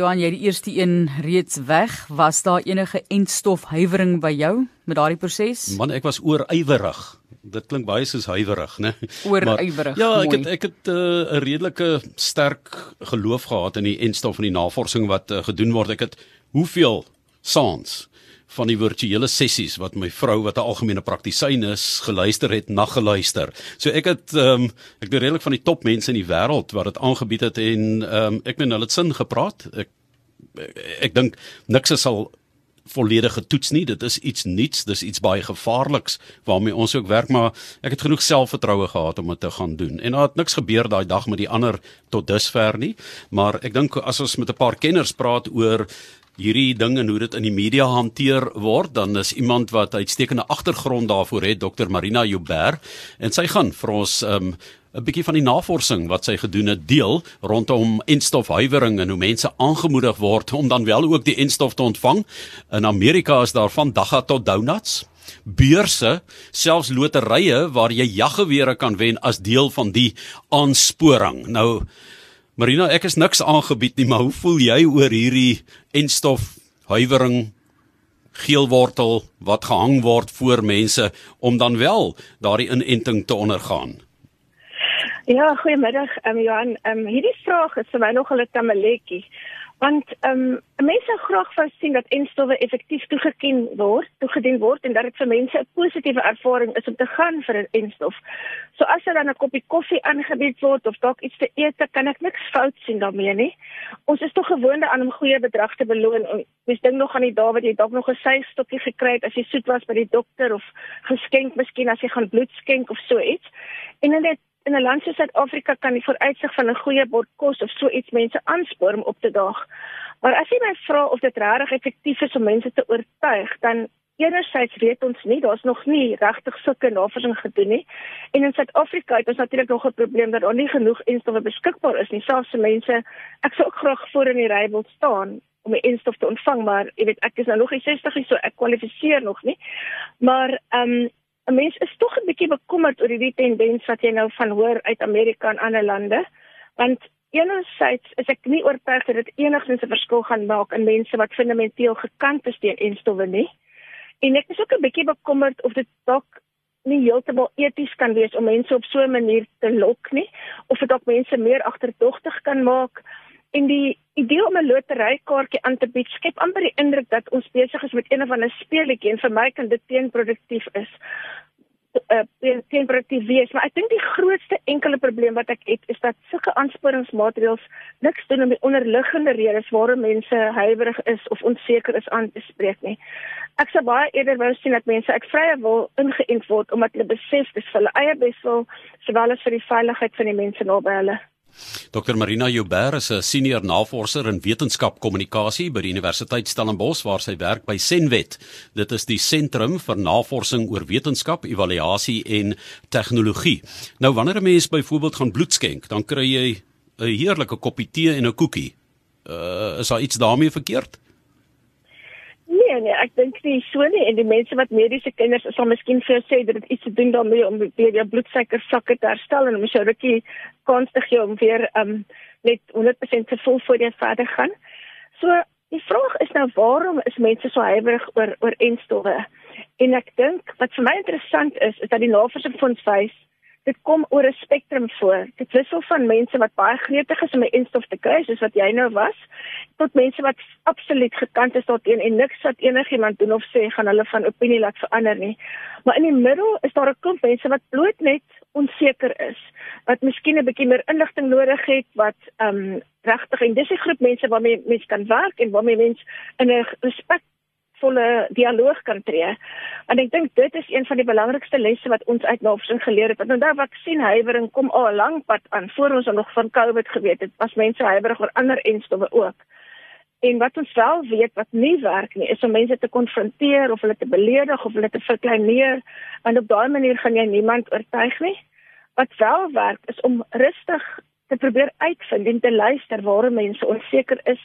Johan, jy die eerste een reeds weg. Was daar enige entstof huiwering by jou met daardie proses? Man, ek was oorywerig. Dit klink baie soos huiwerig, né? Oorywerig. Ja, ek het ek het 'n uh, redelike sterk geloof gehad in die entstof en die navorsing wat uh, gedoen word. Ek het hoeveel saans van die virtuele sessies wat my vrou wat 'n algemene praktisyn is geluister het na geluister. So ek het ehm um, ek het redelik van die topmense in die wêreld wat dit aangebied het en ehm um, ek meen hulle het sin gepraat. Ek ek dink niks sal volledig getoets nie. Dit is iets nuuts, dis iets baie gevaarliks waarmee ons ook werk, maar ek het genoeg selfvertroue gehad om dit te gaan doen. En daar het niks gebeur daai dag met die ander tot dusver nie, maar ek dink as ons met 'n paar kenners praat oor hierdie ding en hoe dit in die media hanteer word, dan is iemand wat uitstekende agtergrond daarvoor het, Dr Marina Joubert, en sy gaan vir ons um, 'n bietjie van die navorsing wat sy gedoen het deel rondom enstofhuiwering en hoe mense aangemoedig word om dan wel ook die enstof te ontvang. In Amerika is daar van dagga tot donuts beurse, selfs loterye waar jy jaggewere kan wen as deel van die aansporing. Nou Marina, ek is niks aangebied nie, maar hoe voel jy oor hierdie enstof huiwering geelwortel wat gehang word voor mense om dan wel daardie inenting te ondergaan? Ja, goeiemiddag, ehm um, Johan. Ehm um, hierdie vraag is vir my nog 'n tamaletjie want ehm um, mense graag wou sien dat enstowwe effektief toegeken word, toegedien word en dat dit vir mense 'n positiewe ervaring is om te gaan vir 'n enstof. So as hulle dan 'n koppie koffie aangebied word of dalk iets te eet, kan ek niks fout sien daarmee nie. Ons is tog gewoond aan om goeie bedrag te beloon. Mens dink nog aan die dae wat jy dalk nog 'n suigstokkie gekry het as jy soet was by die dokter of geskenk miskien as jy gaan bloed skenk of so iets. En dit in 'n land soos Suid-Afrika kan die vooruitsig van 'n goeie bord kos of so iets mense aanspoor om op te daag. Maar as jy my vra of dit regtig effektief is om mense te oortuig, dan enerzijds weet ons nie, daar's nog nie regtig sulke navorsing gedoen nie. En in Suid-Afrika het ons natuurlik nog 'n probleem dat daar nie genoeg enstowwe beskikbaar is nie. Selfs se mense, ek sou ook graag voor in die ry wil staan om 'n enstof te ontvang, maar jy weet ek is nou nog nie 60 nie, so ek kwalifiseer nog nie. Maar ehm um, 'n mens is tog 'n bietjie bekommerd oor hierdie tendens wat jy nou van hoor uit Amerika en ander lande. Want enerzijds is ek nie oortuig dat dit enigsins 'n verskil gaan maak in mense wat fundamenteel gekant is teen enstowwe nie. En ek is ook 'n bietjie bekommerd of dit dalk nie heeltemal eties kan wees om mense op so 'n manier te lok nie of dit dalk mense meer agterdogtig kan maak. En die idee om 'n loterykaartjie aan te bied skep amper die indruk dat ons besig is met een of ander speletjie en vir my kan dit teenproduktief is. Uh, teenproduktief wees, maar ek dink die grootste enkele probleem wat ek het is dat sulke aansporingsmaatreëls niks doen om die onderliggende redes waarom mense huiwerig is of onseker is aan te spreek nie. Ek sou baie eerder wou sien dat mense ek vrye wil ingeënt word omdat hulle besef dis vir hulle eie beswil sowel as vir die veiligheid van die mense naby hulle. Dr Marina Joubert is 'n senior navorser in wetenskapkommunikasie by die Universiteit Stellenbosch waar sy werk by Senwet. Dit is die sentrum vir navorsing oor wetenskap, evaluasie en tegnologie. Nou wanneer 'n mens byvoorbeeld gaan bloed skenk, dan kry jy 'n heerlike koppie tee en 'n koekie. Uh, is daar iets daarmee verkeerd? Nee, nee, ek dink nie so nie en die mense wat mediese kinders is sal miskien vir jou sê dat dit iets te doen daarmee om weer jou bloedsuiker vlakke te herstel en om jou rukkie kans te gee om weer um net 100% te voel voor jy verder gaan. So die vraag is nou waarom is mense so huiwerig oor oor enstowwe? En ek dink wat vir my interessant is is dat die navorsing fonds wys dit kom oor 'n spektrum voor. Dit wissel van mense wat baie gretig is om 'n enstof te kry, soos wat jy nou was, tot mense wat absoluut gekant is daarteen en niks wat enigiemand doen of sê gaan hulle van opinie laat verander nie. Maar in die middel is daar 'n klomp mense wat bloot net onseker is, wat miskien 'n bietjie meer inligting nodig het, wat ehm um, regtig en dis 'n groep mense waarmee mense kan werk en waarmee mense in 'n respek volle dialoog kan tree. En ek dink dit is een van die belangrikste lesse wat ons uit navorsing geleer het. Want onthou vaksienhuiwering kom al 'n lang pad aan voor ons nog van COVID geweet het. Was mense huiwerig oor ander enstowwe ook. En wat ons wel weet wat nie werk nie, is om mense te konfronteer of hulle te beledig of hulle te verkleineer, want op daai manier gaan jy niemand oortuig nie. Wat wel werk is om rustig te probeer uitvind en te luister waarom mense onseker is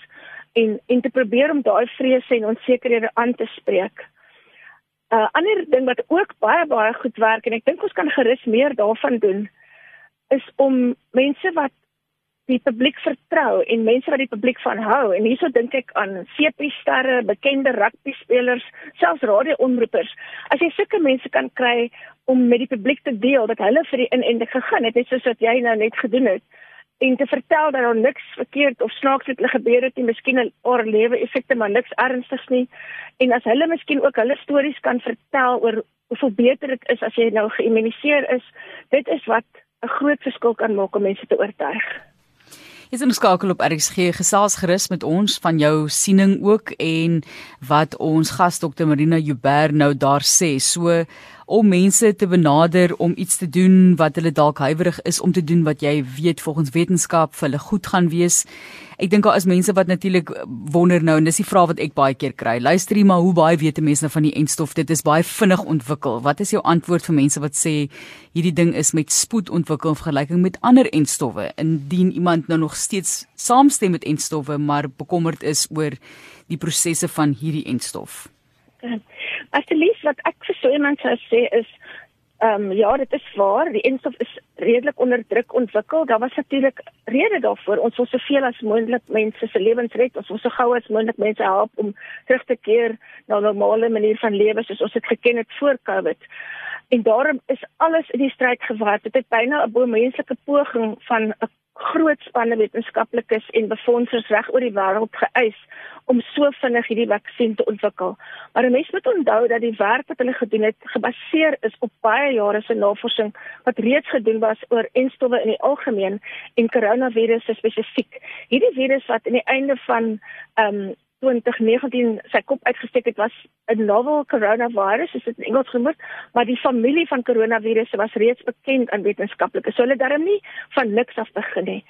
en en te probeer om daai vrese en onsekerhede aan te spreek. 'n uh, Ander ding wat ook baie baie goed werk en ek dink ons kan gerus meer daarvan doen is om mense wat die publiek vertrou en mense wat die publiek van hou en hierso dink ek aan CP sterre, bekende rugby spelers, selfs radioomroepers. As jy sulke mense kan kry om met die publiek te deel dat hulle vir die inenting gegaan het, net soos wat jy nou net gedoen het en te vertel dat daar niks verkeerd of snaaks met hulle gebeur het nie, miskien oor lewe effekte maar niks ernstigs nie. En as hulle miskien ook hulle stories kan vertel oor hoe beter dit is as jy nou geïmmuniseer is, dit is wat 'n groot verskil kan maak om mense te oortuig. Is ons skakel op RXG gesels gerus met ons van jou siening ook en wat ons gas dokter Marina Joubert nou daar sê. So om mense te benader om iets te doen wat hulle dalk huiwerig is om te doen wat jy weet volgens wetenskap vir hulle goed gaan wees. Ek dink daar is mense wat natuurlik wonder nou en dis die vraag wat ek baie keer kry. Luister jy maar hoe baie weet mense nou van die enstof? Dit is baie vinnig ontwikkel. Wat is jou antwoord vir mense wat sê hierdie ding is met spoed ontwikkel in vergelyking met ander enstowwe? Indien iemand nou nog steeds saamstem met enstowwe maar bekommerd is oor die prosesse van hierdie enstof. Asseblief wat ek vir so iemand sou sê is ehm um, ja, dit is waar, die enstof is redelik onder druk ontwikkel. Daar was natuurlik rede daarvoor. Ons wil soveel as moontlik mense se lewens red. Ons wil so gou as moontlik mense help om terug te keer na 'n normale manier van lewe soos ons dit geken het voor Covid. En daarom is alles in die stryd gewaar. Dit het byna 'n bo menslike poging van 'n groot spanne wetenskaplikes en befondsers reg oor die wêreld geëis om so vinnig hierdie vaksin te ontwikkel. Maar mense moet onthou dat die werk wat hulle gedoen het gebaseer is op baie jare se navorsing wat reeds gedoen was oor enstowwe in die algemeen en koronavirus spesifiek. Hierdie virus wat aan die einde van ehm um, 2019 sy kop uitgesteek het was 'n novel coronavirus, is dit in Engels genoem, maar die familie van coronavirusse was reeds bekend aan wetenskaplikes. So hulle daarom nie van niks af begin nie.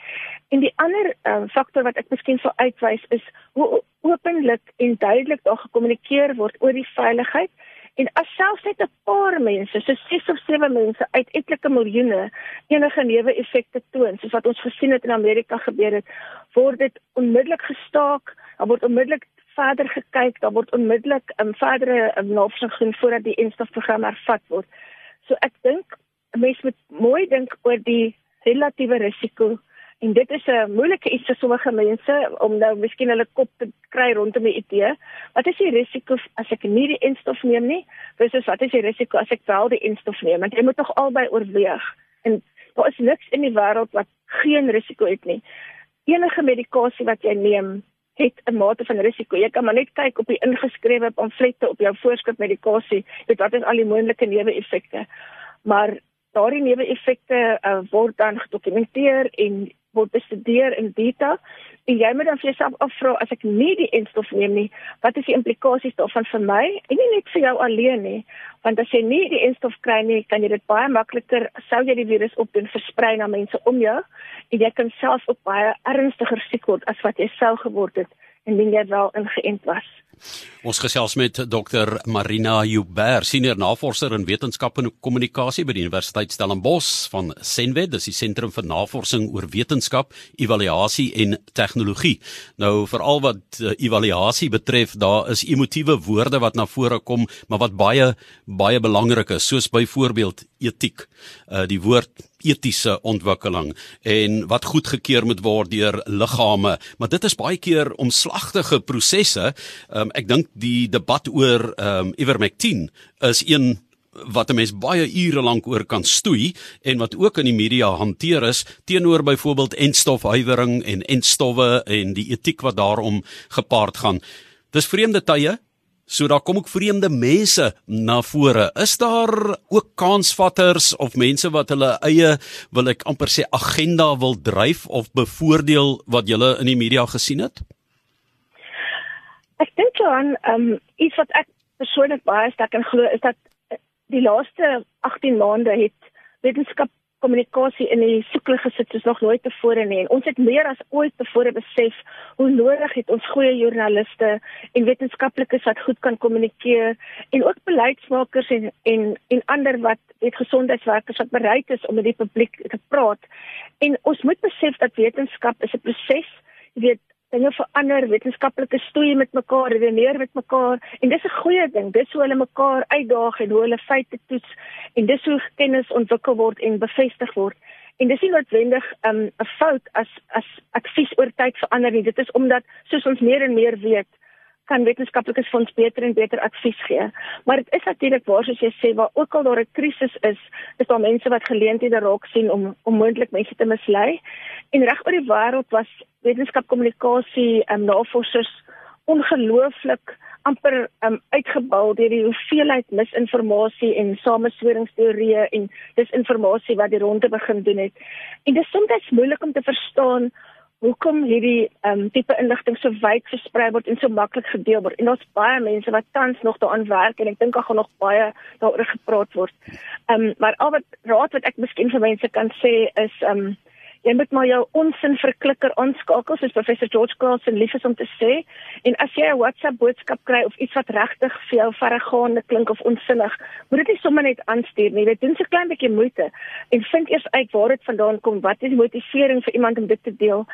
En die ander um, faktor wat ek miskien sou uitwys is hoe openlik en duidelik daar gekommunikeer word oor die veiligheid En as selfs net 'n paar mense, so 6 of 7 mense uit etlike miljoene enige neeweffekte toon, soos wat ons gesien het in Amerika gebeur het, word dit onmiddellik gestaak, daar word onmiddellik verder gekyk, daar word onmiddellik 'n um, verdere um, navorsing gedoen voordat die instofprogram hervat word. So ek dink mense moet mooi dink oor die relatiewe risiko En dit is 'n moeilike iets vir sommige mense om nou miskien hulle kop te kry rondom die idee. Wat is die risiko as ek nie die enstof neem nie? Versus wat is die risiko as ek wel die enstof neem? Want jy moet tog albei oorweeg. En daar is niks in die wêreld wat geen risiko het nie. Enige medikasie wat jy neem het 'n mate van risiko. Jy kan maar net kyk op die ingeskrewe pamflette op jou voorskrif medikasie. Dit wat is al die moontlike neeweffekte. Maar daardie neeweffekte uh, word dan gedokumenteer en word bestudeer in detail en jy moet dan vir jouself afvra as ek nie die enstof neem nie, wat is die implikasies daarvan vir my? En nie net vir jou alleen nie, want as jy nie die enstof kry nie, kan jy dit baie makliker sou jy die virus opdoen versprei na mense om jou en jy kan self ook baie ernstiger siek word as wat jy sou geword het indien jy wel ingeënt was. Ons gesels met Dr Marina Joubert, senior navorser in wetenskap en kommunikasie by die Universiteit Stellenbosch van Senwed, dis die sentrum vir navorsing oor wetenskap, evaluasie en tegnologie. Nou veral wat uh, evaluasie betref, daar is emotiewe woorde wat na vore kom, maar wat baie baie belangrik is, soos byvoorbeeld etiek. Uh die woord etiese ontwikkeling en wat goedgekeur moet word deur liggame, maar dit is baie keer omslagtige prosesse. Um, ek dink die debat oor um, Ivermectin is een wat 'n mens baie ure lank oor kan stoei en wat ook in die media hanteer is teenoor byvoorbeeld enstofhuiwering en enstowwe en die etiek wat daarom gepaard gaan. Dis vreemde tye, So daar kom ook vreemde mense na vore. Is daar ook kansvatters of mense wat hulle eie wil ek amper sê agenda wil dryf of bevoordeel wat julle in die media gesien het? Ek dink dan ehm um, iets wat ek persoonlik baie sterk in glo is dat die laaste 18 maande het wetenskap kommunikasie in die soeklig gesit soos nog nooit tevore nie. En ons het meer as ooit tevore besef hoe nodig het ons goeie joernaliste en wetenskaplikes wat goed kan kommunikeer en ook beleidsmakers en en en ander wat het gesondheidswerkers wat bereid is om met die publiek te praat. En ons moet besef dat wetenskap is 'n proses. Jy weet, dinge verander, wetenskaplike stoei met mekaar, redeneer met mekaar en dis 'n goeie ding. Dis hoe hulle mekaar uitdaag en hoe hulle feite toets en dis hoe kennis ontwikkel word en bevestig word. En dis nie noodwendig um, 'n um, fout as as advies oor tyd verander nie. Dit is omdat soos ons meer en meer weet, kan wetenskaplikes vir ons beter en beter advies gee. Maar dit is natuurlik waar soos jy sê, waar ook al daar 'n krisis is, is daar mense wat geleenthede raak sien om om moontlik mense te mislei. En reg oor die wêreld was wetenskapkommunikasie en um, navorsers ongelooflik amper um, uitgebou deur die hoeveelheid misinformasie en samesweringsteorieë en disinformasie wat die ronde begin doen het. En dit is soms moeilik om te verstaan hoekom hierdie um, tipe inligting so wyd versprei word en so maklik gedeel word. En daar's baie mense wat tans nog daaraan werk en ek dink daar gaan nog baie daaroor gepraat word. Ehm um, maar al wat raad wat ek miskien vir mense kan sê is ehm um, jy moet maar jou onsin verklikker aanskakel soos professor George Carlson lief is om te sê. En as jy 'n WhatsApp boodskap kry of iets wat regtig vir jou verregaande klink of onsinnig moet dit nie sommer net aanstuur nie. Dit doen so klein bietjie moeite en vind eers uit waar dit vandaan kom wat is die motivering vir iemand om dit te deel.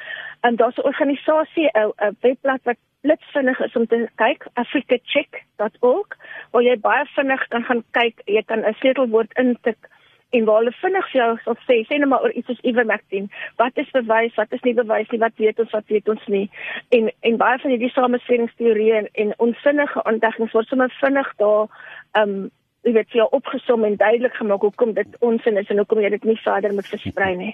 En daar's 'n organisasie 'n webblad wat blitsvinnig is om te kyk africacheck.org waar jy baie vinnig kan gaan kyk. Jy kan 'n sleutelwoord intik en waar hulle vinnig vir jou sal sê sê net maar oor iets soos Ivermectin. Wat is bewys? Wat is nie bewys nie? Wat weet ons? Wat weet ons nie? En en baie van hierdie samesweringsteorieë en, en onsinnige ontdekkings word sommer vinnig daar um jy weet jy opgesom en duidelik gemaak hoekom dit onsin is en hoekom jy dit nie verder moet versprei nie